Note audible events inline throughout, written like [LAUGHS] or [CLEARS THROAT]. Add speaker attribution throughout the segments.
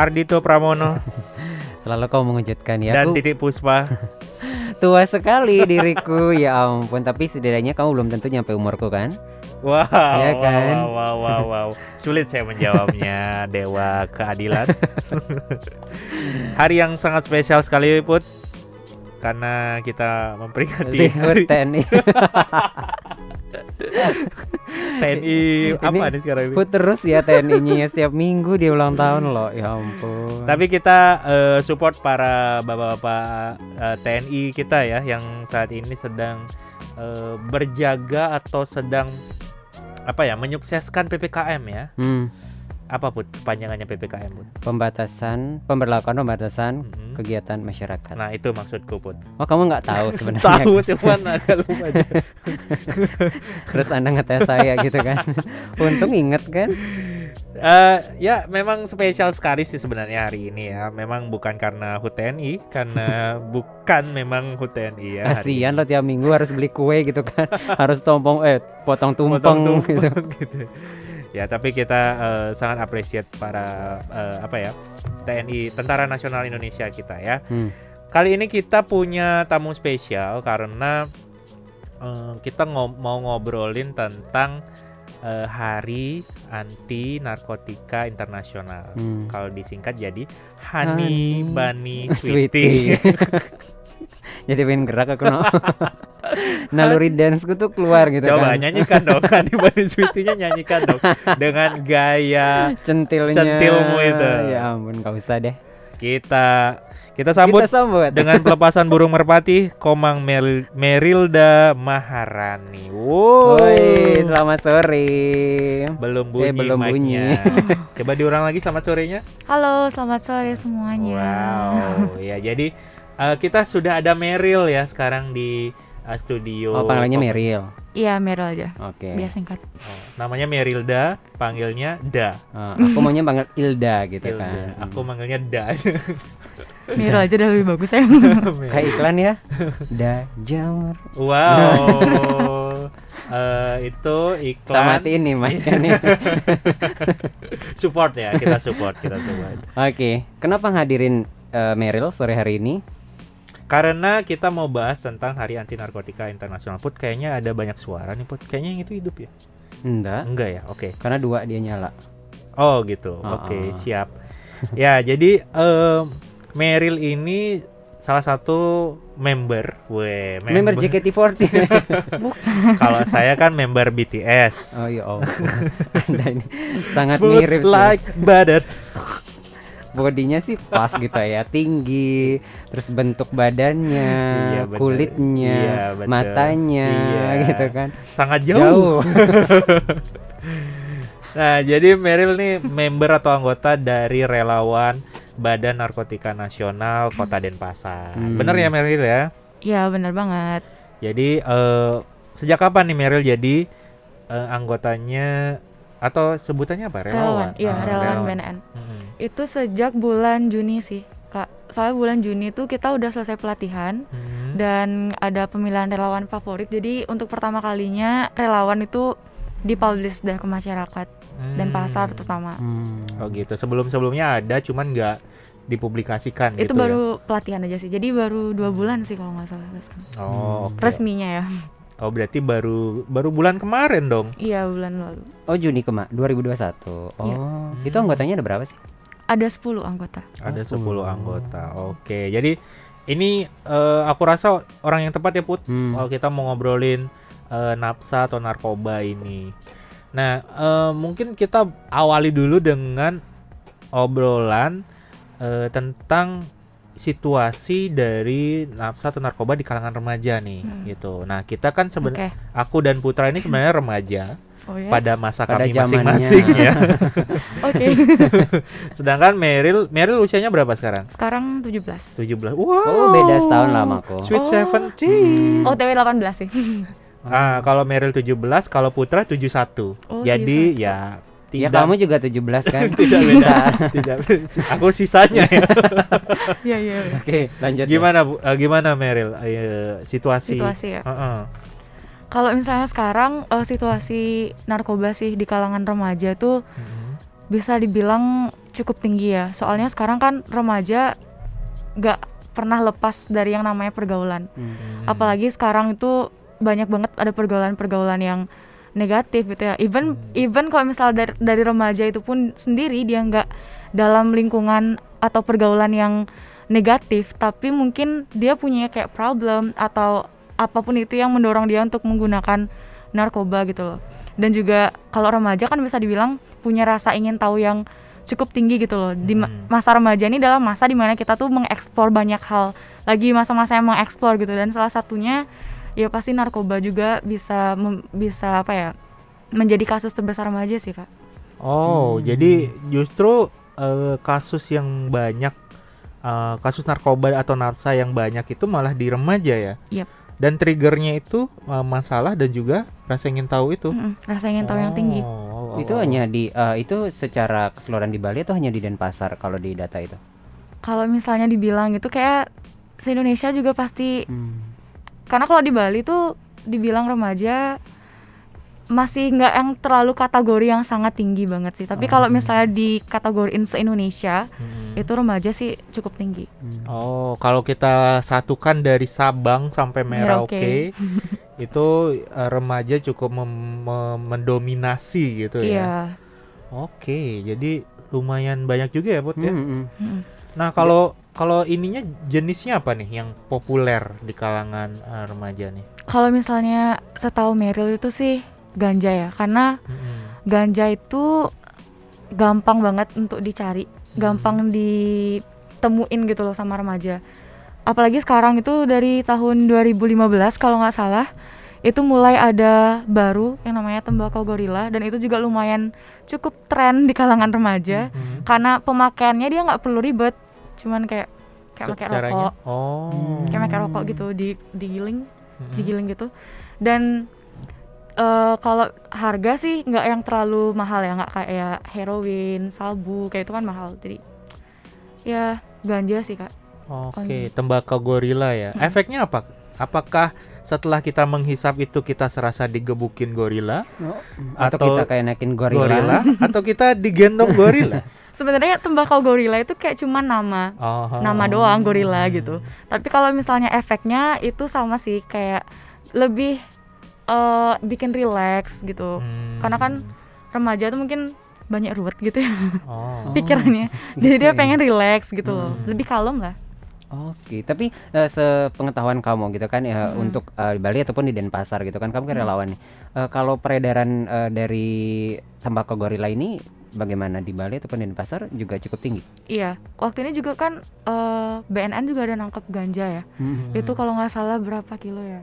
Speaker 1: Ardito Pramono [LAUGHS]
Speaker 2: Selalu kau mengejutkan ya.
Speaker 1: dan
Speaker 2: Aku
Speaker 1: Titik Puspa. [LAUGHS]
Speaker 2: tua sekali diriku. ya ampun, tapi setidaknya kamu belum tentu nyampe umurku kan?
Speaker 1: Wow,
Speaker 2: Iya kan?
Speaker 1: wow, wow, wow, wow. Sulit saya menjawabnya, [LAUGHS] Dewa Keadilan. Hari yang sangat spesial sekali, Put. Karena kita memperingati hari
Speaker 2: TNI. [LAUGHS]
Speaker 1: TNI apa
Speaker 2: Ini
Speaker 1: nih sekarang ini?
Speaker 2: Put terus ya TNI-nya [LAUGHS] setiap minggu dia ulang tahun loh. Ya ampun.
Speaker 1: Tapi kita eh, support para bapak-bapak eh, TNI kita ya yang saat ini sedang eh, berjaga atau sedang apa ya menyukseskan PPKM ya.
Speaker 2: Hmm,
Speaker 1: Apa put panjangannya PPKM put?
Speaker 2: pembatasan, pemberlakuan pembatasan
Speaker 1: Mhm.
Speaker 2: kegiatan masyarakat.
Speaker 1: Nah itu maksudku put.
Speaker 2: Oh kamu nggak tahu [LAUGHS] sebenarnya.
Speaker 1: Tahu cuman agak lupa aja. [LAUGHS]
Speaker 2: Terus anda ngetes saya gitu kan. [LAUGHS] Untung inget kan.
Speaker 1: Eh, ya memang spesial sekali sih sebenarnya hari ini ya. Memang bukan karena HUT TNI, karena bukan memang HUT TNI ya.
Speaker 2: Kasihan
Speaker 1: ini.
Speaker 2: lo tiap minggu harus beli kue gitu kan. harus tompong eh potong tumpeng
Speaker 1: Potong
Speaker 2: gitu.
Speaker 1: tumpeng gitu. Ya, tapi kita eh, sangat appreciate para eh, apa ya? TNI Tentara Nasional Indonesia kita ya.
Speaker 2: Hmm.
Speaker 1: Kali ini kita punya tamu spesial karena eh, kita ngo- mau ngobrolin tentang eh, Hari Anti Narkotika Internasional.
Speaker 2: Hmm.
Speaker 1: Kalau disingkat jadi Honey
Speaker 2: Honey
Speaker 1: Bunny
Speaker 2: Sweetie.
Speaker 1: Sweetie. [LAUGHS]
Speaker 2: Jadi pengen gerak aku no. [LAUGHS] Naluri danceku tuh keluar gitu
Speaker 1: Coba
Speaker 2: kan.
Speaker 1: nyanyikan dong Honey Bunny Sweetie-nya nyanyikan dong dengan gaya
Speaker 2: Centilnya.
Speaker 1: Centilmu itu.
Speaker 2: Ya ampun, gak usah deh.
Speaker 1: kita kita sambut
Speaker 2: Kita sambut.
Speaker 1: dengan pelepasan burung merpati Komang Mel- Merilda Maharani. Wow.
Speaker 2: Woi, selamat sore.
Speaker 1: Belum bunyi
Speaker 2: Eh, belum
Speaker 1: mic-nya. Coba diulang lagi selamat sorenya.
Speaker 3: Halo, selamat sore semuanya.
Speaker 1: Wow. ya jadi eh, kita sudah ada Meril ya sekarang di eh, studio.
Speaker 2: Oh, panggilannya Meril.
Speaker 3: Iya, Meryl aja.
Speaker 2: Oke.
Speaker 3: Biar singkat.
Speaker 1: Oh, namanya Merilda, panggilnya Da.
Speaker 2: Ah, aku maunya panggil Ilda gitu
Speaker 1: Hilda.
Speaker 2: kan.
Speaker 1: Aku manggilnya Da. [LAUGHS]
Speaker 3: Meryl aja udah lebih bagus ya. [LAUGHS]
Speaker 2: Kayak iklan ya. [LAUGHS] Da jamur.
Speaker 1: wow. Eh, itu
Speaker 2: Kita
Speaker 1: iklan
Speaker 2: matiin nih mic nih.
Speaker 1: support ya kita support kita support
Speaker 2: Oke, kenapa ngadirin eh, Meryl sore hari ini?
Speaker 1: Karena kita mau bahas tentang Hari Anti Narkotika Internasional. Put kayaknya ada banyak suara nih Put. Kayaknya yang itu hidup ya?
Speaker 2: Enggak,
Speaker 1: enggak ya? Oke.
Speaker 2: Karena dua dia nyala.
Speaker 1: oh gitu.
Speaker 2: Ah,
Speaker 1: oke
Speaker 2: ah.
Speaker 1: siap. [LAUGHS] Ya jadi em, Meryl ini salah satu member. We
Speaker 2: Member. JKT48. [LAUGHS]
Speaker 1: kalau saya kan member BTS
Speaker 2: oh iya, oh. [LAUGHS] Anda ini sangat
Speaker 1: Smooth
Speaker 2: mirip sih.
Speaker 1: like butter
Speaker 2: Bodinya sih pas gitu ya, tinggi, terus bentuk badannya,
Speaker 1: Iya, betul.
Speaker 2: kulitnya,
Speaker 1: Iya, betul.
Speaker 2: matanya
Speaker 1: Iya.
Speaker 2: gitu kan.
Speaker 1: sangat jauh.
Speaker 2: Jauh. [LAUGHS]
Speaker 1: Nah, jadi Meryl nih member atau anggota dari relawan Badan Narkotika Nasional Kota Denpasar.
Speaker 2: Hmm.
Speaker 1: Bener ya Meryl ya?
Speaker 3: Iya, benar banget.
Speaker 1: Jadi eh, sejak kapan nih Meryl jadi eh, anggotanya atau sebutannya apa? Relawan.
Speaker 3: Relawan. Iya,
Speaker 1: Ah,
Speaker 3: relawan BNN.
Speaker 1: Mm-mm.
Speaker 3: Itu sejak bulan Juni sih, Kak. Soalnya bulan Juni tuh kita udah selesai pelatihan
Speaker 1: Hmm.
Speaker 3: dan ada pemilihan relawan favorit. Jadi untuk pertama kalinya relawan itu dipublish dah ke masyarakat dan
Speaker 1: Hmm.
Speaker 3: pasar terutama.
Speaker 2: Hmm.
Speaker 1: Oh gitu. Sebelum-sebelumnya ada, cuman nggak dipublikasikan
Speaker 3: itu
Speaker 1: gitu ya?
Speaker 3: baru pelatihan aja sih. Jadi baru dua bulan sih kalau nggak salah.
Speaker 1: Oh, oke.
Speaker 3: Resminya ya. [LAUGHS]
Speaker 1: Oh, berarti baru baru bulan kemarin dong.
Speaker 3: Iya, bulan lalu.
Speaker 2: Oh Juni kema 2021. Oh,
Speaker 3: Iya.
Speaker 2: itu anggotanya ada berapa sih?
Speaker 3: Ada 10 anggota.
Speaker 1: Ada
Speaker 2: Oh,
Speaker 1: 10
Speaker 2: 10.
Speaker 1: anggota. Oke. Jadi ini eh, aku rasa orang yang tepat ya Put
Speaker 2: Hmm.
Speaker 1: kalau kita mau ngobrolin eh, napsa atau narkoba ini. Nah, eh, mungkin kita awali dulu dengan obrolan eh, tentang situasi dari napsa atau narkoba di kalangan remaja nih
Speaker 3: Hmm.
Speaker 1: gitu. Nah, kita kan sebenarnya
Speaker 3: Oke.
Speaker 1: aku dan Putra ini sebenarnya remaja
Speaker 3: Oh ya.
Speaker 1: pada masa
Speaker 2: Pada
Speaker 1: kami masing-masing [LAUGHS] ya. [LAUGHS]
Speaker 3: Oke. [LAUGHS]
Speaker 1: Sedangkan Meryl, Meryl usianya berapa sekarang?
Speaker 3: Sekarang 17.
Speaker 1: 17. Wow.
Speaker 2: Oh, beda setahun lama kok.
Speaker 1: Sweet
Speaker 3: Oh.
Speaker 1: Seventeen.
Speaker 3: Oh, TW 18 sih.
Speaker 1: Ah, kalau Meryl 17, kalau Putra 71.
Speaker 3: Oh,
Speaker 1: Jadi ya
Speaker 2: Ya
Speaker 1: tidak
Speaker 2: kamu juga 17 kan?
Speaker 1: tidak beda. tidak Aku sisanya ya.
Speaker 3: Iya, iya.
Speaker 2: Oke, lanjut. ya.
Speaker 1: gimana Bu? Eh, gimana Meryl Eh, situasi?
Speaker 3: Situasi ya.
Speaker 1: Heeh.
Speaker 3: Kalau misalnya sekarang eh, situasi narkoba sih di kalangan remaja tuh
Speaker 1: Mhm.
Speaker 3: bisa dibilang cukup tinggi ya. Soalnya sekarang kan remaja nggak pernah lepas dari yang namanya pergaulan.
Speaker 2: Hmm.
Speaker 3: Apalagi sekarang itu banyak banget ada pergaulan-pergaulan yang negatif gitu ya. Even even kalau misal dari, dari remaja itu pun sendiri dia nggak dalam lingkungan atau pergaulan yang negatif, tapi mungkin dia punya kayak problem atau apa pun itu yang mendorong dia untuk menggunakan narkoba gitu loh. Dan juga kalau remaja kan bisa dibilang punya rasa ingin tahu yang cukup tinggi gitu loh. Di ma-
Speaker 1: Hmm.
Speaker 3: masa remaja ini adalah masa di mana kita tuh mengeksplor banyak hal. Lagi masa-masa yang mengeksplor gitu dan salah satunya ya pasti narkoba juga bisa bisa apa ya menjadi kasus terbesar remaja sih kak.
Speaker 1: Oh,
Speaker 2: Hmm.
Speaker 1: jadi justru eh, kasus yang banyak eh, kasus narkoba atau narsa yang banyak itu malah di remaja ya.
Speaker 3: Yap.
Speaker 1: Dan triggernya itu eh, masalah dan juga rasa ingin tahu itu.
Speaker 3: Mm-mm, rasa ingin tahu yang tinggi.
Speaker 1: Oh, oh,
Speaker 2: itu
Speaker 1: oh.
Speaker 2: hanya di eh, itu secara keseluruhan di Bali atau hanya di Denpasar kalau di data itu?
Speaker 3: Kalau misalnya dibilang itu kayak se Indonesia juga pasti
Speaker 2: Hmm.
Speaker 3: karena kalau di Bali tuh dibilang remaja masih nggak yang terlalu kategori yang sangat tinggi banget sih. Tapi kalau
Speaker 1: Oh.
Speaker 3: misalnya di kategoriin se Indonesia
Speaker 1: Hmm.
Speaker 3: itu remaja sih cukup tinggi.
Speaker 2: Hmm.
Speaker 1: Oh, kalau kita satukan dari Sabang sampai Merauke,
Speaker 3: Merauke. [LAUGHS]
Speaker 1: itu eh, remaja cukup mem- mem- mendominasi gitu ya.
Speaker 3: Iya.
Speaker 1: Oke, jadi lumayan banyak juga ya, Put ya.
Speaker 2: Hmm, hmm.
Speaker 3: Mm-mm.
Speaker 1: Nah, kalau kalau ininya jenisnya apa nih yang populer di kalangan eh, remaja nih?
Speaker 3: Kalau misalnya setahu Meryl itu sih ganja ya, karena
Speaker 1: Mm-mm.
Speaker 3: ganja itu gampang banget untuk dicari, gampang ditemuin gitu loh sama remaja. Apalagi sekarang itu dari tahun 2015 kalau nggak salah itu mulai ada baru yang namanya tembakau gorila dan itu juga lumayan cukup tren di kalangan remaja
Speaker 1: Mhm.
Speaker 3: karena pemakaiannya dia nggak perlu ribet, cuman kayak kayak pakai
Speaker 1: Caranya?
Speaker 3: rokok,
Speaker 1: Oh.
Speaker 3: kayak pakai rokok gitu di digiling
Speaker 1: Mhm.
Speaker 3: digiling gitu dan eh, kalau harga sih nggak yang terlalu mahal ya nggak kayak heroin salbu kayak itu kan mahal jadi ya ganja sih kak
Speaker 1: Oke, tembakau gorila ya. Efeknya apa? Apakah setelah kita menghisap itu kita serasa digebukin gorila,
Speaker 2: Oh, atau,
Speaker 1: Atau
Speaker 2: kita kayak naikin gorila.
Speaker 1: gorila, atau kita digendong gorila? [LAUGHS]
Speaker 3: sebenarnya tembakau gorila itu kayak cuma nama
Speaker 1: Oh.
Speaker 3: nama doang gorila gitu tapi kalau misalnya efeknya itu sama sih kayak lebih eh, bikin relax gitu
Speaker 1: Hmm.
Speaker 3: karena kan remaja tuh mungkin banyak ruwet gitu ya
Speaker 1: Oh. [LAUGHS]
Speaker 3: pikirannya jadi dia
Speaker 2: gitu ya.
Speaker 3: pengen relax gitu loh
Speaker 1: Hmm.
Speaker 3: lebih kalem lah
Speaker 2: Oke, tapi eh, sepengetahuan kamu gitu kan ya
Speaker 3: Mm-mm.
Speaker 2: untuk eh, di Bali ataupun di Denpasar gitu kan kamu kan
Speaker 3: Mm.
Speaker 2: relawan nih. Eh, kalau peredaran eh, dari tembakau gorila ini bagaimana di Bali ataupun di Denpasar juga cukup tinggi.
Speaker 3: Iya, waktu ini juga kan eh, BNN juga ada nangkep ganja ya.
Speaker 1: Hmm.
Speaker 3: Itu kalau nggak salah berapa kilo ya?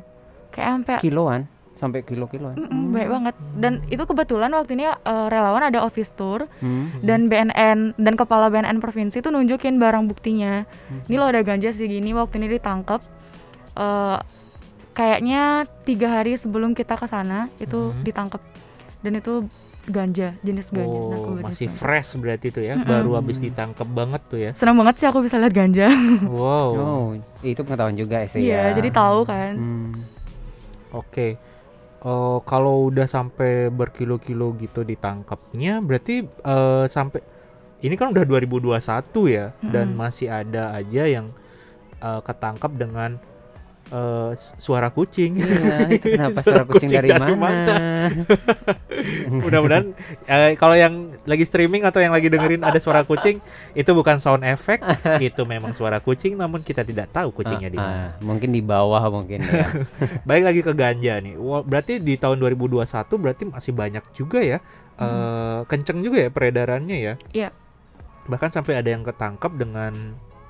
Speaker 3: Kayak sampai
Speaker 2: kiloan sampai kilo-kiloan.
Speaker 3: Mm-mm, banyak banget. Dan itu kebetulan waktu ini eh, relawan ada office tour
Speaker 2: Hmm.
Speaker 3: dan BNN dan kepala BNN provinsi tuh nunjukin barang buktinya.
Speaker 2: Hmm.
Speaker 3: Ini lo ada ganja segini waktu ini ditangkap. Eh, kayaknya tiga hari sebelum kita ke sana itu
Speaker 1: Mhm.
Speaker 3: ditangkap dan itu ganja jenis ganja.
Speaker 1: Oh,
Speaker 3: narkoba jenis
Speaker 1: masih
Speaker 3: ganja.
Speaker 1: fresh berarti itu ya,
Speaker 3: Mm-mm.
Speaker 1: baru habis ditangkap banget tuh ya.
Speaker 3: Senang banget sih aku bisa lihat ganja. [LAUGHS]
Speaker 1: Wow.
Speaker 2: Oh, itu pengetahuan juga sih
Speaker 3: Iya,
Speaker 2: ya.
Speaker 3: jadi tahu kan.
Speaker 2: Hmm.
Speaker 1: Oke. Oh, kalau udah sampai berkilo-kilo gitu ditangkapnya, berarti eh, sampai ini kan udah 2021 ya, dan
Speaker 3: Mm-mm.
Speaker 1: masih ada aja yang eh, ketangkap dengan eh, s- suara kucing.
Speaker 2: Iya, itu kenapa [LAUGHS] suara kucing, dari, mana? [LAUGHS]
Speaker 1: Mudah-mudahan eh, kalau yang lagi streaming atau yang lagi dengerin ada suara kucing, itu bukan sound effect, [LAUGHS] itu memang suara kucing, namun kita tidak tahu kucingnya di
Speaker 2: Ah,
Speaker 1: mana.
Speaker 2: ah, mungkin di bawah mungkin ya.
Speaker 1: Baik lagi ke ganja nih. Berarti di tahun 2021 berarti masih banyak juga ya. eh kenceng juga ya peredarannya ya.
Speaker 3: Iya.
Speaker 1: Bahkan sampai ada yang ketangkap dengan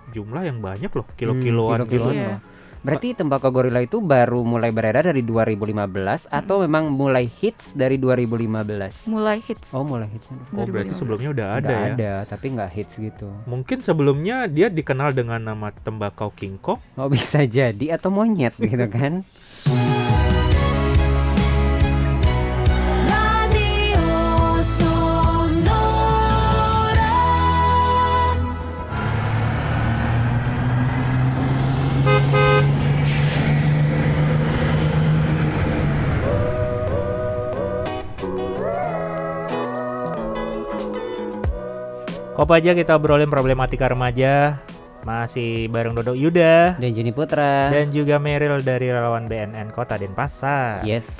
Speaker 1: jumlah yang banyak loh, kilo-kiloan
Speaker 2: Hmm,
Speaker 1: gitu.
Speaker 2: kilo-kiloan
Speaker 3: Iya.
Speaker 2: loh. Berarti tembakau gorila itu baru mulai beredar dari 2015 atau memang mulai hits dari 2015?
Speaker 3: Mulai hits.
Speaker 2: Oh, mulai hits.
Speaker 1: Oh, berarti
Speaker 3: 2015.
Speaker 1: sebelumnya udah ada
Speaker 2: Udah
Speaker 1: ya.
Speaker 2: ada, tapi nggak hits gitu.
Speaker 1: Mungkin sebelumnya dia dikenal dengan nama tembakau King Kong.
Speaker 2: Oh, bisa jadi atau monyet gitu kan? [LAUGHS]
Speaker 1: Apa aja kita obrolin problematika remaja masih bareng Dodo Yuda
Speaker 2: Dan Juni Putra.
Speaker 1: dan juga Meryl dari relawan BNN Kota Denpasar.
Speaker 2: Yes.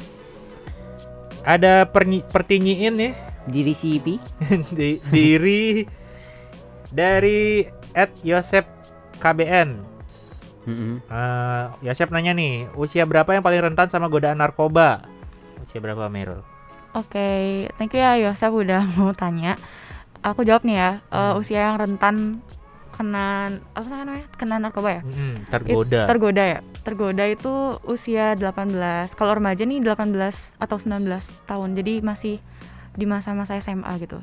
Speaker 1: Ada pernyi- pertinyiin nih
Speaker 2: Diri CP. [LAUGHS]
Speaker 1: di, diri dari Ed Yosep KBN.
Speaker 2: Mm-mm.
Speaker 1: Eh, Yosep nanya nih, usia berapa yang paling rentan sama godaan narkoba? Usia berapa Meryl?
Speaker 3: Oke, thank you ya Yosef udah mau tanya. Aku jawab nih ya, eh,
Speaker 1: Hmm.
Speaker 3: usia yang rentan kena apa namanya? Kena narkoba ya?
Speaker 1: Hmm,
Speaker 3: It-
Speaker 1: tergoda.
Speaker 3: tergoda ya. Tergoda itu usia 18. Kalau remaja nih 18 atau 19 tahun. Jadi masih di masa-masa SMA gitu.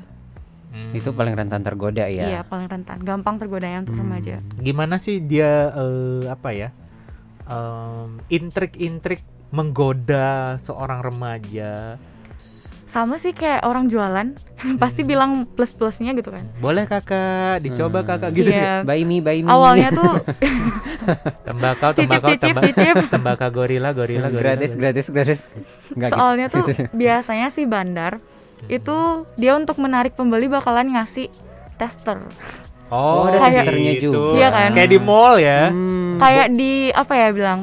Speaker 1: Hmm.
Speaker 2: Itu paling rentan tergoda ya.
Speaker 3: Iya, paling rentan. Gampang tergoda ya untuk
Speaker 2: Hmm.
Speaker 3: remaja.
Speaker 1: Gimana sih dia eh, apa ya? Em, intrik-intrik menggoda seorang remaja.
Speaker 3: Sama sih kayak orang jualan, [LAUGHS] pasti
Speaker 1: Hmm.
Speaker 3: bilang plus-plusnya gitu kan.
Speaker 1: Boleh kakak, dicoba
Speaker 2: Hmm.
Speaker 1: kakak gitu.
Speaker 3: Iya.
Speaker 2: Buy me, buy me.
Speaker 3: Awalnya tuh [LAUGHS]
Speaker 1: Tembakau,
Speaker 3: cicip
Speaker 1: tembakau,
Speaker 3: cicip
Speaker 1: temba- [LAUGHS]
Speaker 3: cicip.
Speaker 1: tembakau gorila, gorila, gorila.
Speaker 2: gratis, gratis, gratis. Nggak gitu.
Speaker 3: Soalnya tuh biasanya si bandar itu dia untuk menarik pembeli bakalan ngasih tester.
Speaker 1: Oh,
Speaker 2: Oh, ada
Speaker 3: Kayak-
Speaker 2: testernya
Speaker 1: gitu.
Speaker 2: juga.
Speaker 3: Iya kan?
Speaker 1: Kayak di mall ya.
Speaker 2: Hmm.
Speaker 3: Kayak di apa ya bilang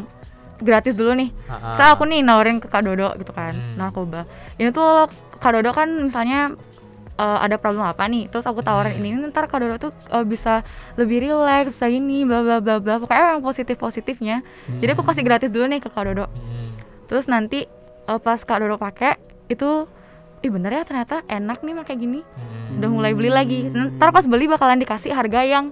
Speaker 3: gratis dulu nih.
Speaker 1: Ah.
Speaker 3: Saya aku nih nawarin ke Kak Dodo gitu kan,
Speaker 1: Hmm.
Speaker 3: narkoba. Ini tuh Kak Dodo kan misalnya eh, ada problem apa nih, terus aku tawarin
Speaker 1: Hmm.
Speaker 3: ini ntar Kak Dodo tuh eh, bisa lebih relax, bisa ini bla bla bla bla. Pokoknya yang positif positifnya. Jadi aku kasih gratis dulu nih ke Kak Dodo.
Speaker 1: Hmm.
Speaker 3: Terus nanti eh, pas Kak Dodo pakai itu ih bener ya ternyata enak nih pakai gini.
Speaker 1: Hmm.
Speaker 3: Udah mulai beli lagi. Ntar pas beli bakalan dikasih harga yang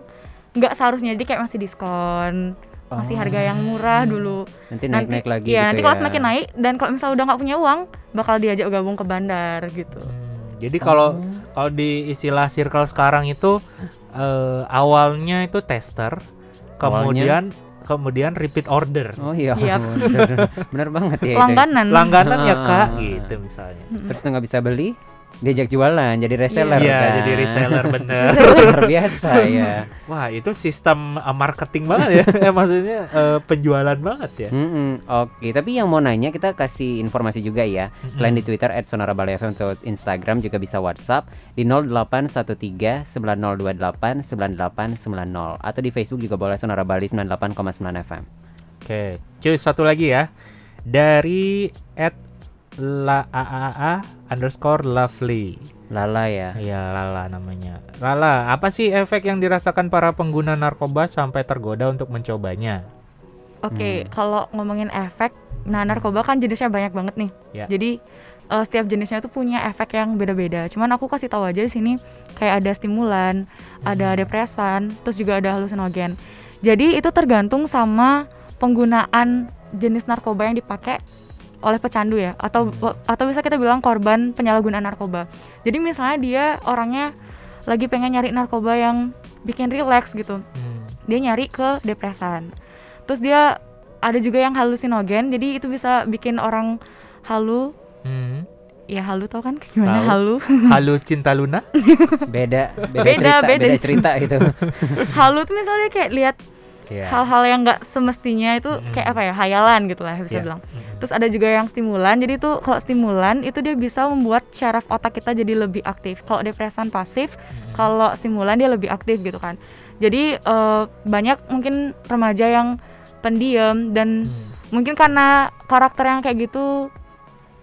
Speaker 3: nggak seharusnya jadi kayak masih diskon. Masih harga yang murah dulu.
Speaker 2: nanti naik-naik lagi
Speaker 3: Iya,
Speaker 2: gitu
Speaker 3: nanti
Speaker 2: ya.
Speaker 3: kalau semakin naik dan kalau misalnya udah nggak punya uang, bakal diajak gabung ke bandar gitu.
Speaker 1: Hmm, Jadi kalau
Speaker 2: Oh.
Speaker 1: kalau di istilah circle sekarang itu eh, awalnya itu tester, kemudian kemudian repeat order.
Speaker 2: Oh iya,
Speaker 3: Iya.
Speaker 2: bener, [LAUGHS] bener banget ya. itu.
Speaker 3: Langganan.
Speaker 1: Langganan ya
Speaker 2: Ah.
Speaker 1: kak, gitu misalnya.
Speaker 2: Terus nggak bisa beli, diajak jualan, jadi reseller.
Speaker 1: Iya,
Speaker 2: kan?
Speaker 1: jadi reseller [LAUGHS] bener.
Speaker 2: Luar biasa ya.
Speaker 1: Wah itu sistem uh, marketing banget ya, [LAUGHS] eh, maksudnya uh, penjualan banget ya.
Speaker 2: Mm-mm, Oke, tapi yang mau nanya kita kasih informasi juga ya. Selain di Twitter @sonorabali.fm atau Instagram juga bisa WhatsApp di 0813 9028 9890 atau di Facebook juga boleh Sonora Bali 98,9 FM.
Speaker 1: Oke, cuy satu lagi ya dari at la aaa underscore lovely.
Speaker 2: Lala ya.
Speaker 1: Ya Lala namanya. Lala, apa sih efek yang dirasakan para pengguna narkoba sampai tergoda untuk mencobanya?
Speaker 3: Oke,
Speaker 2: Hmm.
Speaker 3: kalau ngomongin efek, nah narkoba kan jenisnya banyak banget nih.
Speaker 1: Ya.
Speaker 3: Jadi eh, setiap jenisnya tuh punya efek yang beda-beda. Cuman aku kasih tahu aja di sini kayak ada stimulan, ada depresan, terus juga ada halusinogen. Jadi itu tergantung sama penggunaan jenis narkoba yang dipakai oleh pecandu ya atau atau bisa kita bilang korban penyalahgunaan narkoba. Jadi misalnya dia orangnya lagi pengen nyari narkoba yang bikin rileks gitu
Speaker 1: Hmm.
Speaker 3: dia nyari ke depresan terus dia ada juga yang halusinogen jadi itu bisa bikin orang halu
Speaker 1: Hmm.
Speaker 3: ya halu tau kan [LAUGHS] gimana
Speaker 1: Tahu.
Speaker 3: halu [LAUGHS]
Speaker 1: Halo [LAUGHS] Cinta Luna?
Speaker 2: Beda, beda,
Speaker 3: Beda,
Speaker 2: cerita,
Speaker 3: beda.
Speaker 2: beda cerita itu.
Speaker 3: halu tuh misalnya kayak lihat
Speaker 1: Iya.
Speaker 3: hal-hal yang nggak semestinya itu
Speaker 1: Mm-mm.
Speaker 3: kayak apa ya hayalan gitu lah bisa
Speaker 1: Iya.
Speaker 3: bilang
Speaker 1: Mm-mm.
Speaker 3: Terus ada juga yang stimulan jadi tuh kalau stimulan itu dia bisa membuat syaraf otak kita jadi lebih aktif kalau depresan pasif
Speaker 1: Mm-mm.
Speaker 3: kalau stimulan dia lebih aktif gitu kan jadi eh, banyak mungkin remaja yang pendiam dan
Speaker 1: Hmm.
Speaker 3: mungkin karena karakter yang kayak gitu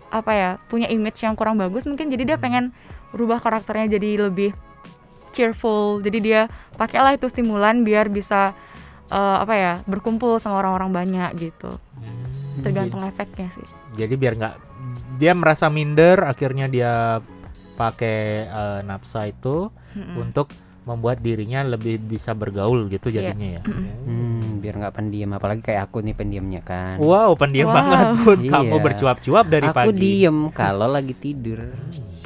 Speaker 3: apa ya punya image yang kurang bagus mungkin jadi dia pengen rubah karakternya jadi lebih cheerful jadi dia pakailah itu stimulan biar bisa eh, apa ya berkumpul sama orang-orang banyak gitu
Speaker 1: Hmm.
Speaker 3: Tergantung efeknya sih
Speaker 1: Jadi biar nggak dia merasa minder, akhirnya dia pakai eh, nafsa itu
Speaker 3: Mm-mm.
Speaker 1: untuk membuat dirinya lebih bisa bergaul gitu
Speaker 3: Iya.
Speaker 1: jadinya ya.
Speaker 2: Hmm, biar nggak pendiam apalagi kayak aku nih pendiamnya kan.
Speaker 1: Wow, pendiam
Speaker 3: Wow.
Speaker 1: banget pun
Speaker 2: Iya.
Speaker 1: kamu bercuap-cuap dari
Speaker 2: aku
Speaker 1: pagi.
Speaker 2: diem kalau lagi tidur.
Speaker 4: Radio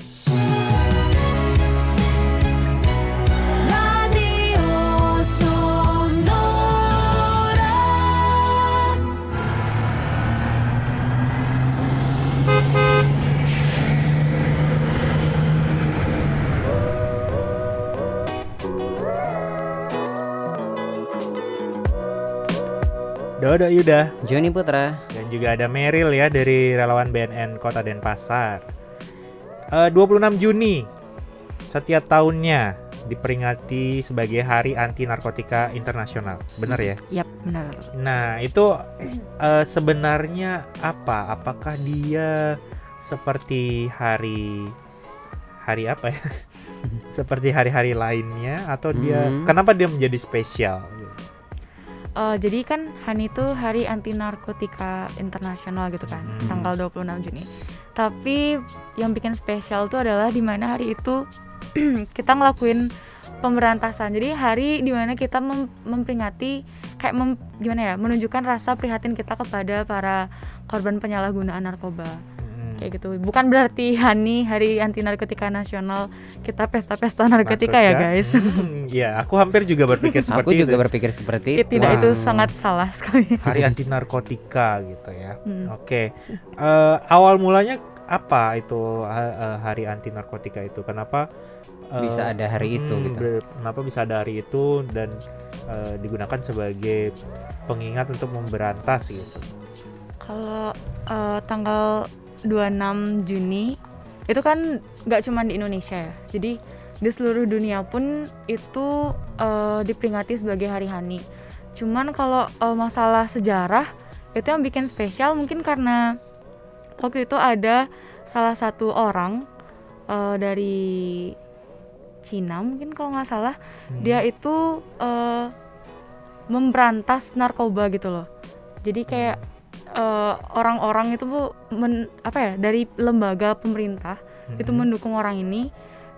Speaker 1: Dodo Yuda
Speaker 2: Joni Putra.
Speaker 1: dan juga ada Meryl ya dari relawan BNN Kota Denpasar. Eh, 26 Juni setiap tahunnya diperingati sebagai Hari Anti Narkotika Internasional. Benar ya?
Speaker 3: Yap, benar.
Speaker 1: Nah, itu eh, sebenarnya apa? Apakah dia seperti hari hari apa ya? [LAUGHS] seperti hari-hari lainnya atau dia
Speaker 2: Hmm.
Speaker 1: kenapa dia menjadi spesial?
Speaker 3: Eh, jadi kan HANI itu Hari Anti Narkotika Internasional gitu kan,
Speaker 1: Hmm.
Speaker 3: tanggal 26 Juni. Tapi yang bikin spesial tuh adalah di mana hari itu [CLEARS THROAT] kita ngelakuin pemberantasan. Jadi hari di mana kita mem- memperingati kayak mem- gimana ya, menunjukkan rasa prihatin kita kepada para korban penyalahgunaan narkoba. Kayak gitu. Bukan berarti HANI Hari Anti Narkotika Nasional kita pesta-pesta narkotika ya, guys.
Speaker 1: Hmm, ya, aku hampir juga berpikir [LAUGHS] seperti
Speaker 2: Aku juga
Speaker 1: itu.
Speaker 2: berpikir seperti itu.
Speaker 3: Tidak itu
Speaker 1: Wow.
Speaker 3: sangat salah sekali.
Speaker 1: Hari anti narkotika gitu ya.
Speaker 3: Hmm.
Speaker 1: Oke. Eh, awal mulanya apa itu eh, hari anti narkotika itu? Kenapa
Speaker 2: Bisa ada hari itu
Speaker 1: hmm,
Speaker 2: gitu.
Speaker 1: be- Kenapa bisa ada hari itu dan eh, digunakan sebagai pengingat untuk memberantas gitu?
Speaker 3: Kalau eh, tanggal 26 Juni itu kan nggak cuma di Indonesia ya. Jadi di seluruh dunia pun itu eh, diperingati sebagai Hari Hani. Cuman kalau eh, masalah sejarah itu yang bikin spesial mungkin karena waktu itu ada salah satu orang eh, dari Cina mungkin kalau nggak salah
Speaker 1: Hmm.
Speaker 3: dia itu eh, memberantas narkoba gitu loh jadi kayak eh, orang-orang itu bu men- apa ya dari lembaga pemerintah itu
Speaker 1: Mhm.
Speaker 3: mendukung orang ini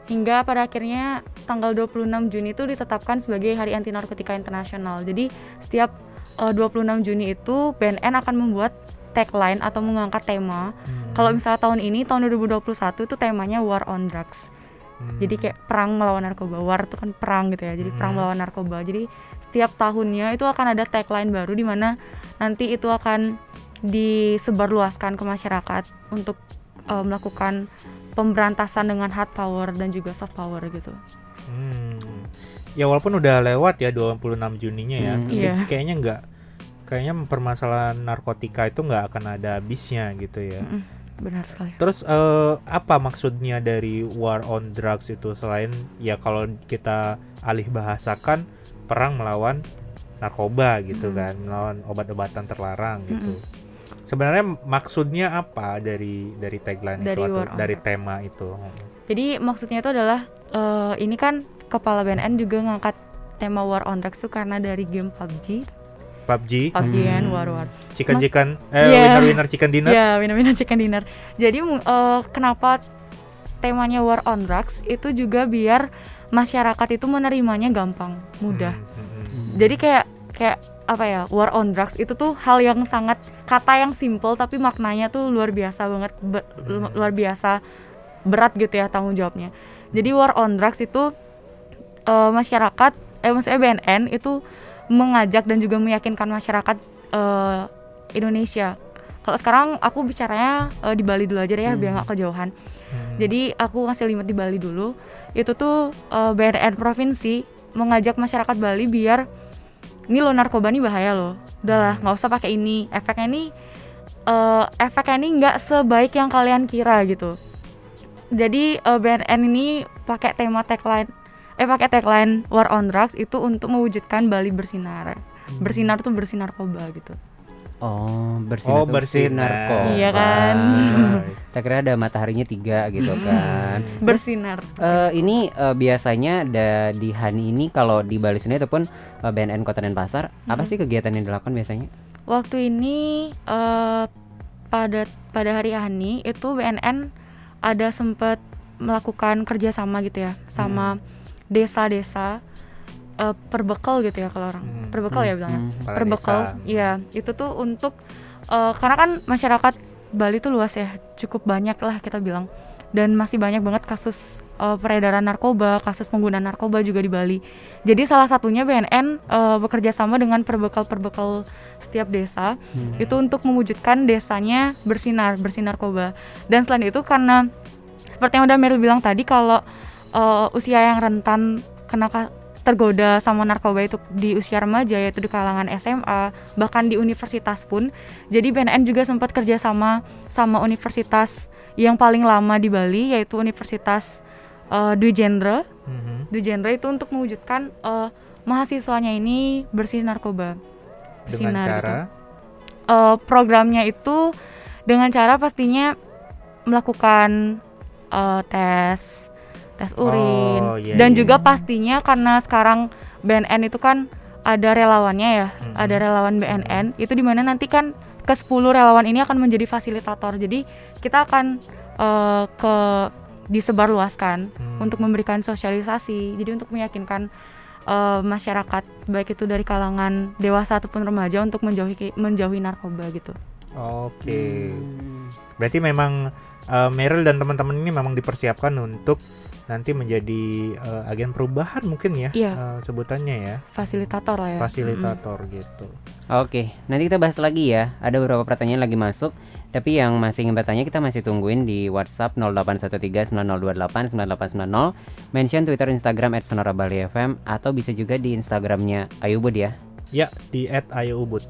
Speaker 3: hingga pada akhirnya tanggal 26 Juni itu ditetapkan sebagai Hari Anti Narkotika Internasional jadi setiap eh, 26 Juni itu BNN akan membuat tagline atau mengangkat tema
Speaker 1: Hmm.
Speaker 3: kalau misalnya tahun ini tahun 2021 itu temanya War on Drugs
Speaker 1: Hmm.
Speaker 3: jadi kayak perang melawan narkoba war itu kan perang gitu ya jadi perang
Speaker 1: Hmm.
Speaker 3: melawan narkoba jadi setiap tahunnya itu akan ada tagline baru di mana nanti itu akan disebarluaskan ke masyarakat untuk eh, melakukan pemberantasan dengan hard power dan juga soft power gitu
Speaker 1: Hmm. Ya walaupun udah lewat ya 26 Juninya ya,
Speaker 2: Hmm.
Speaker 1: tapi
Speaker 3: Iya.
Speaker 1: kayaknya nggak kayaknya permasalahan narkotika itu nggak akan ada habisnya gitu ya.
Speaker 3: Mm-mm, benar sekali
Speaker 1: Terus eh, apa maksudnya dari war on drugs itu selain ya kalau kita alih bahasakan perang melawan narkoba gitu
Speaker 3: Mm.
Speaker 1: kan, melawan obat-obatan terlarang gitu. Sebenarnya maksudnya apa dari dari tagline
Speaker 3: Dari
Speaker 1: itu atau dari
Speaker 3: drugs.
Speaker 1: tema itu?
Speaker 3: jadi maksudnya itu adalah eh, ini kan kepala BNN juga ngangkat tema war on drugs itu karena dari game PUBG
Speaker 1: PUBG,
Speaker 3: PUBG kan
Speaker 2: Hmm.
Speaker 3: war war
Speaker 1: chicken
Speaker 3: Mas-
Speaker 1: chicken, eh
Speaker 3: Iya.
Speaker 1: winner winner chicken dinner.
Speaker 3: Ya, winner-winner chicken dinner. Jadi eh, kenapa temanya war on drugs itu juga biar masyarakat itu menerimanya gampang, mudah.
Speaker 1: Hmm, hmm, hmm.
Speaker 3: Jadi kayak kayak apa ya war on drugs itu tuh hal yang sangat kata yang simple tapi maknanya tuh luar biasa banget be- lu-
Speaker 1: Hmm.
Speaker 3: luar biasa berat gitu ya tanggung jawabnya. Jadi war on drugs itu eh, masyarakat eh maksudnya BNN itu mengajak dan juga meyakinkan masyarakat eh, Indonesia. Kalau sekarang aku bicaranya eh, di Bali dulu aja deh ya biar
Speaker 2: Hmm.
Speaker 3: nggak kejauhan.
Speaker 1: Hmm.
Speaker 3: Jadi aku ngasih limit di Bali dulu. Itu tuh eh, BNN provinsi mengajak masyarakat Bali biar ini lo narkoba nih bahaya loh. Udahlah nggak usah pakai ini. Efeknya ini eh, efeknya ini nggak sebaik yang kalian kira gitu. Jadi eh, BNN ini pakai tema tagline eh pakai tagline War on Drugs itu untuk mewujudkan Bali bersinar. Bersinar tuh bersih narkoba gitu.
Speaker 2: Oh,
Speaker 1: Oh,
Speaker 2: bersinar tuh
Speaker 1: bersinar.
Speaker 3: Iya kan?
Speaker 2: Kita kira ada mataharinya tiga gitu kan. [LAUGHS]
Speaker 3: Bersinar.
Speaker 2: Eh, ini eh, biasanya ada di Hani ini kalau di Bali sendiri ataupun eh, BNN Kota Denpasar, apa
Speaker 3: Hmm.
Speaker 2: sih kegiatan yang dilakukan biasanya?
Speaker 3: Waktu ini eh, pada pada hari Hani itu BNN ada sempat melakukan kerjasama gitu ya sama desa-desa eh, perbekal gitu ya kalau orang.
Speaker 1: Hmm.
Speaker 3: perbekal ya bilangnya.
Speaker 2: Hmm.
Speaker 3: Perbekal ya itu tuh untuk eh, karena kan masyarakat Bali tuh luas ya cukup banyak lah kita bilang. Dan masih banyak banget kasus eh, peredaran narkoba kasus penggunaan narkoba juga di Bali. Jadi salah satunya BNN eh, bekerja sama dengan perbekal-perbekal setiap desa.
Speaker 2: Hmm.
Speaker 3: itu untuk mewujudkan desanya bersinar bersih narkoba. Dan selain itu karena seperti yang udah Meryl bilang tadi kalau eh, usia yang rentan kena tergoda sama narkoba itu di usia remaja yaitu di kalangan SMA bahkan di universitas pun jadi BNN juga sempat kerja sama sama universitas yang paling lama di Bali yaitu Universitas eh, Dwi Jendra
Speaker 1: Mhm.
Speaker 3: Do genre itu untuk mewujudkan eh, mahasiswanya ini bersih narkoba.
Speaker 1: Dengan
Speaker 3: Bersinar gitu.
Speaker 1: cara
Speaker 3: Eh, programnya itu dengan cara pastinya melakukan eh, tes tes urin
Speaker 1: Oh, iya,
Speaker 3: dan
Speaker 1: iya.
Speaker 3: juga pastinya karena sekarang BNN itu kan ada relawannya ya
Speaker 1: Mhm.
Speaker 3: ada relawan BNN itu di mana nanti kan ke 10 relawan ini akan menjadi fasilitator jadi kita akan eh, ke disebarluaskan
Speaker 1: Hmm.
Speaker 3: untuk memberikan sosialisasi jadi untuk meyakinkan eh, masyarakat baik itu dari kalangan dewasa ataupun remaja untuk menjauhi menjauhi narkoba gitu
Speaker 1: Oke. Berarti memang eh, Meryl dan teman-teman ini memang dipersiapkan untuk nanti menjadi eh, agen perubahan mungkin ya
Speaker 3: Iya.
Speaker 1: eh, sebutannya ya,
Speaker 3: fasilitator lah ya
Speaker 1: fasilitator gitu.
Speaker 2: Oke, nanti kita bahas lagi ya. Ada beberapa pertanyaan lagi masuk. Tapi yang masih ingin bertanya kita masih tungguin di WhatsApp 081390289890 Mention Twitter Instagram at Sonora Bali FM Atau bisa juga di Instagramnya Ayubud ya
Speaker 1: Ya di @ayoubud.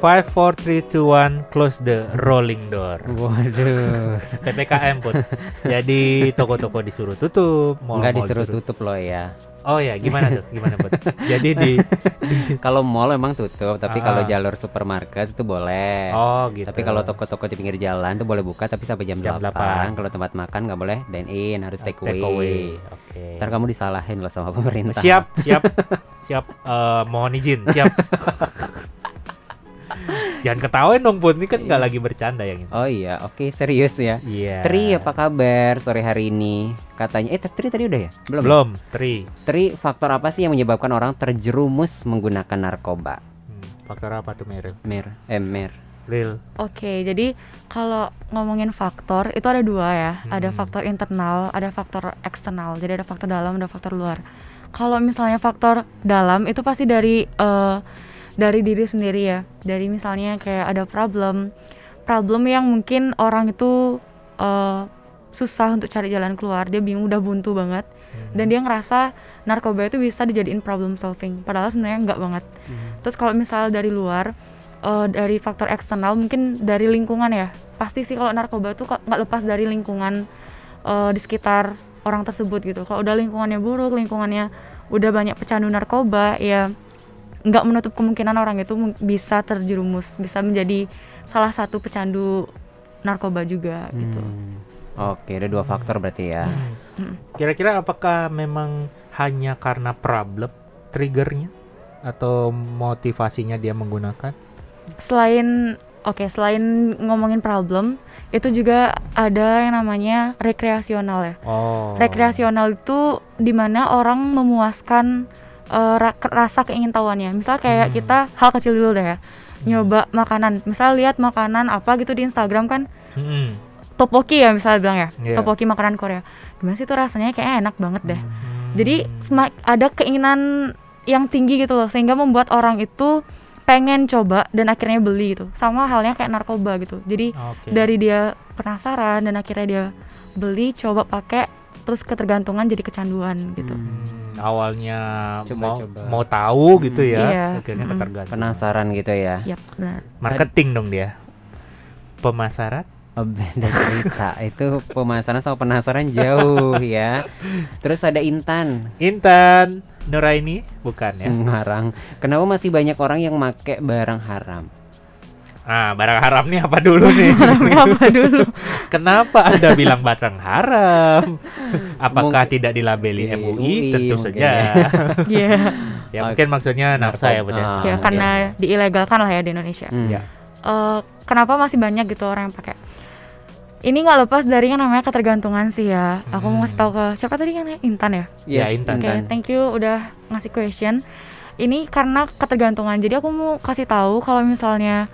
Speaker 1: Five, four, three, two, one, close the rolling door.
Speaker 2: Waduh [LAUGHS]
Speaker 1: PPKM pun. Jadi toko-toko disuruh tutup, mall
Speaker 2: Nggak disuruh tutup loh ya
Speaker 1: Oh ya, gimana tuh? Gimana Put? Jadi di [LAUGHS]
Speaker 2: Kalau mall memang tutup Tapi kalau
Speaker 1: Ah.
Speaker 2: jalur supermarket itu boleh
Speaker 1: Oh gitu.
Speaker 2: Tapi kalau toko-toko di pinggir jalan tuh boleh buka tapi sampai jam,
Speaker 1: Jam
Speaker 2: 8.
Speaker 1: 8.
Speaker 2: Kalau tempat makan nggak boleh dine in, harus take away.
Speaker 1: take away. Oke.
Speaker 2: Ntar kamu disalahin loh sama pemerintah.
Speaker 1: Siap, siap, [LAUGHS] siap. Eh, mohon izin, siap. Jangan ketawain dong Put, ini kan nggak lagi bercanda yang ini.
Speaker 2: Oh iya, oke serius ya.
Speaker 1: Iya.
Speaker 2: Tri apa kabar sore hari ini? Katanya, eh Tri tadi udah ya? Belum. ya?
Speaker 1: Belum, Tri.
Speaker 2: Tri, faktor apa sih yang menyebabkan orang terjerumus menggunakan narkoba?
Speaker 1: Hmm, faktor apa tuh Meryl?
Speaker 2: Mer, eh Mer.
Speaker 1: Lil.
Speaker 3: Oke, jadi kalau ngomongin faktor itu ada dua ya, ada
Speaker 1: Hmm.
Speaker 3: faktor internal, ada faktor eksternal. Jadi ada faktor dalam, ada faktor luar. Kalau misalnya faktor dalam itu pasti dari eh, dari diri sendiri ya. Dari misalnya kayak ada problem, problem yang mungkin orang itu eh, susah untuk cari jalan keluar. Dia bingung, udah buntu banget, dan dia ngerasa narkoba itu bisa dijadiin problem solving. Padahal sebenarnya nggak banget. Terus kalau misalnya dari luar, eh, dari faktor eksternal mungkin dari lingkungan ya. Pasti sih kalau narkoba tuh kok nggak lepas dari lingkungan eh, di sekitar orang tersebut gitu. Kalau udah lingkungannya buruk, lingkungannya udah banyak pecandu narkoba, ya nggak menutup kemungkinan orang itu bisa terjerumus, bisa menjadi salah satu pecandu narkoba juga gitu.
Speaker 2: Hmm. Oke, ada dua faktor berarti ya.
Speaker 1: Hmm. Kira-kira apakah memang hanya karena problem triggernya atau motivasinya dia menggunakan?
Speaker 3: Selain oke, selain ngomongin problem, itu juga ada yang namanya rekreasional ya.
Speaker 1: Oh.
Speaker 3: rekreasional itu di mana orang memuaskan ra- ke- rasa keingintahuannya misal kayak
Speaker 1: Hmm.
Speaker 3: kita hal kecil dulu deh ya nyoba makanan misal lihat makanan apa gitu di Instagram kan
Speaker 1: Hmm.
Speaker 3: topoki ya misal bilang ya
Speaker 1: Iya.
Speaker 3: topoki makanan Korea gimana sih itu rasanya kayak enak banget deh
Speaker 1: Hmm.
Speaker 3: jadi semak- ada keinginan yang tinggi gitu loh sehingga membuat orang itu pengen coba dan akhirnya beli gitu sama halnya kayak narkoba gitu jadi
Speaker 1: Oke.
Speaker 3: dari dia penasaran dan akhirnya dia beli coba pakai terus ketergantungan jadi kecanduan gitu
Speaker 1: Hmm, awalnya mau
Speaker 2: Coba-coba.
Speaker 1: mau tahu gitu ya,
Speaker 3: Iya.
Speaker 1: akhirnya ketergantungan.
Speaker 2: Penasaran gitu ya.
Speaker 3: Yap, benar
Speaker 1: Marketing dong dia. Pemasaran?
Speaker 2: Oh, beda cerita. [LAUGHS] Itu pemasaran sama penasaran jauh ya. Terus ada Intan
Speaker 1: Intan Nuraini bukan ya?
Speaker 2: ngarang. Kenapa masih banyak orang yang make barang haram?
Speaker 1: Ah, barang haram nih apa dulu nih?
Speaker 3: apa [LAUGHS] dulu
Speaker 1: Kenapa Anda bilang barang haram? Apakah
Speaker 2: Mungkin-
Speaker 1: tidak dilabeli
Speaker 2: Di
Speaker 1: MUI?
Speaker 2: UI
Speaker 1: Tentu
Speaker 2: mungkin
Speaker 1: saja. [LAUGHS]
Speaker 3: Iya
Speaker 1: ya mungkin maksudnya nafsa ya, Bu, ya?
Speaker 2: Ah,
Speaker 3: ya
Speaker 2: iya.
Speaker 3: karena diilegalkan lah ya di Indonesia
Speaker 2: Hmm.
Speaker 1: Ya.
Speaker 3: Eh, kenapa masih banyak gitu orang yang pakai ini nggak lepas dari yang namanya ketergantungan sih ya aku mau ngasih tahu ke siapa tadi kan ya Intan ya
Speaker 1: Ya,
Speaker 2: Yes,
Speaker 1: Intan.
Speaker 3: Oke, thank you udah ngasih question. Ini karena ketergantungan. Jadi aku mau kasih tahu kalau misalnya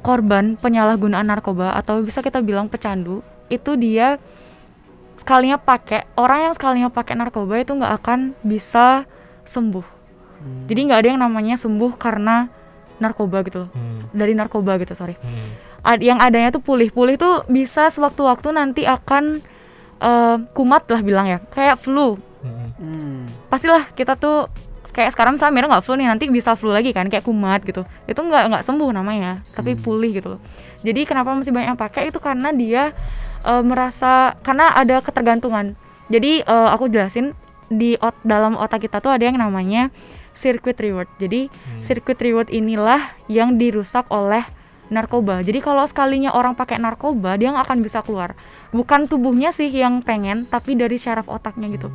Speaker 3: korban penyalahgunaan narkoba atau bisa kita bilang pecandu, itu dia sekalinya pakai orang yang sekalinya pakai narkoba itu nggak akan bisa sembuh. Jadi nggak ada yang namanya sembuh karena narkoba gitu loh.
Speaker 1: Hmm.
Speaker 3: Dari narkoba gitu, sorry.
Speaker 1: Hmm.
Speaker 3: Ad- yang adanya tuh pulih. Pulih tuh bisa sewaktu-waktu nanti akan eh, kumat lah bilang ya. Kayak flu.
Speaker 1: Hmm.
Speaker 2: Hmm.
Speaker 3: Pastilah kita tuh kayak sekarang misalnya Mira nggak flu nih nanti bisa flu lagi kan kayak kumat gitu. Itu nggak nggak sembuh namanya, tapi pulih gitu loh. Jadi kenapa masih banyak yang pakai itu karena dia eh, merasa karena ada ketergantungan. Jadi eh, aku jelasin di ot- dalam otak kita tuh ada yang namanya circuit reward. Jadi circuit reward inilah yang dirusak oleh narkoba. Jadi kalau sekalinya orang pakai narkoba, dia nggak akan bisa keluar. Bukan tubuhnya sih yang pengen, tapi dari syaraf otaknya gitu.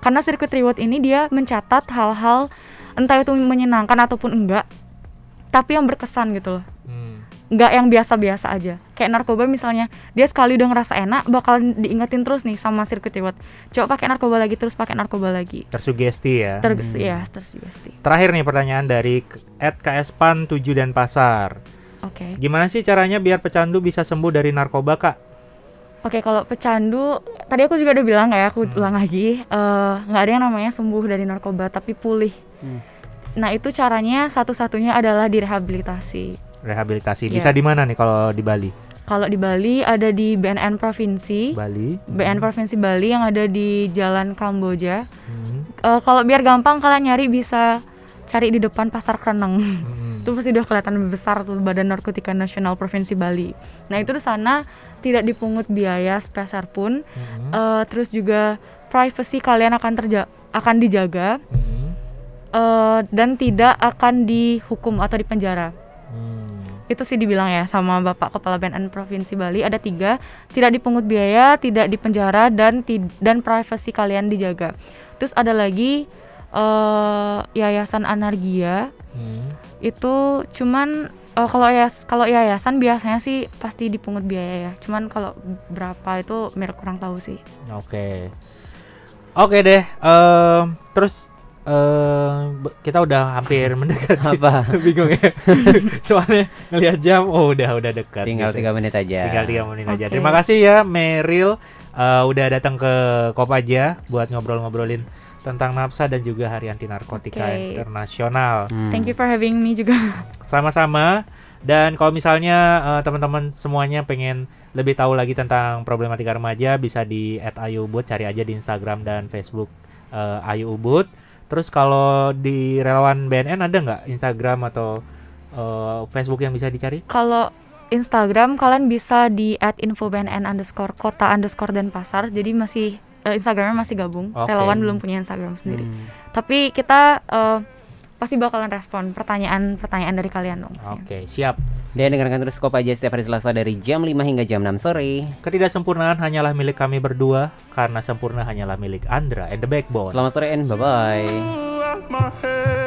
Speaker 3: Karena circuit reward ini dia mencatat hal-hal entah itu menyenangkan ataupun enggak, tapi yang berkesan gitu loh.
Speaker 1: Hmm.
Speaker 3: Enggak yang biasa-biasa aja. Kayak narkoba misalnya, dia sekali udah ngerasa enak, bakal diingetin terus nih sama circuit reward. Coba pakai narkoba lagi, terus pakai narkoba lagi.
Speaker 1: Tersugesti ya.
Speaker 3: Terus ya, tersugesti.
Speaker 1: Terakhir nih pertanyaan dari K- @kspan 7 dan pasar.
Speaker 3: Oke.
Speaker 1: Gimana sih caranya biar pecandu bisa sembuh dari narkoba, Kak?
Speaker 3: Oke, kalau pecandu, tadi aku juga udah bilang ya, aku ulang lagi, eh, nggak ada yang namanya sembuh dari narkoba, tapi pulih.
Speaker 2: Hmm.
Speaker 3: Nah itu caranya satu-satunya adalah direhabilitasi.
Speaker 1: Rehabilitasi.
Speaker 3: Iya.
Speaker 1: Bisa di mana nih kalau di Bali?
Speaker 3: Kalau di Bali ada di BNN provinsi,
Speaker 1: Bali.
Speaker 3: BNN provinsi Bali yang ada di Jalan Kamboja.
Speaker 1: Hmm.
Speaker 3: Eh, kalau biar gampang kalian nyari bisa cari di depan Pasar Kreneng.
Speaker 1: Hmm.
Speaker 3: itu pasti udah kelihatan besar tuh Badan Narkotika Nasional Provinsi Bali. Nah itu di sana tidak dipungut biaya sepeser pun.
Speaker 1: Hmm.
Speaker 3: Eh, terus juga privacy kalian akan terja akan dijaga
Speaker 1: Hmm.
Speaker 3: eh, dan tidak akan dihukum atau dipenjara.
Speaker 1: Hmm.
Speaker 3: Itu sih dibilang ya sama Bapak Kepala BNN Provinsi Bali ada tiga tidak dipungut biaya, tidak dipenjara dan dan privacy kalian dijaga. Terus ada lagi eh, Yayasan Anargia
Speaker 1: Hmm.
Speaker 3: itu cuman eh, kalau yayas kalau yayasan biasanya sih pasti dipungut biaya ya. Cuman kalau berapa itu Mir kurang tahu sih.
Speaker 1: Oke. Oke deh. em, terus eh be- kita udah hampir mendekati. [LAUGHS]
Speaker 2: Apa? [LAUGHS]
Speaker 1: Bingung ya. [LAUGHS] Soalnya ngelihat jam, oh udah udah dekat.
Speaker 2: Tinggal
Speaker 1: gitu.
Speaker 2: tiga menit aja.
Speaker 1: Tinggal tiga menit aja.
Speaker 3: Oke.
Speaker 1: Terima kasih ya Meryl eh, udah datang ke Kopaja buat ngobrol-ngobrolin tentang nafsa dan juga Hari Anti Narkotika
Speaker 3: Oke.
Speaker 1: Internasional.
Speaker 2: Hmm.
Speaker 3: Thank you for having me juga. [LAUGHS]
Speaker 1: Sama-sama. Dan kalau misalnya eh, teman-teman semuanya pengen lebih tahu lagi tentang problematika remaja bisa di @ayubud cari aja di Instagram dan Facebook eh, Ayu Ubud. Terus kalau di relawan BNN ada nggak Instagram atau eh, Facebook yang bisa dicari?
Speaker 3: Kalau Instagram kalian bisa di @infobnn underscore kota underscore dan pasar. Jadi masih eh, Instagramnya masih gabung.
Speaker 1: Oke.
Speaker 3: Relawan belum punya Instagram sendiri.
Speaker 2: Hmm.
Speaker 3: Tapi kita eh, pasti bakalan respon pertanyaan-pertanyaan dari kalian dong.
Speaker 1: Oke, siap.
Speaker 2: Dan dengarkan terus Kop aja setiap hari Selasa dari jam 5 hingga jam 6 sore.
Speaker 1: Ketidaksempurnaan hanyalah milik kami berdua karena sempurna hanyalah milik Andra and the Backbone.
Speaker 2: Selamat sore and bye-bye.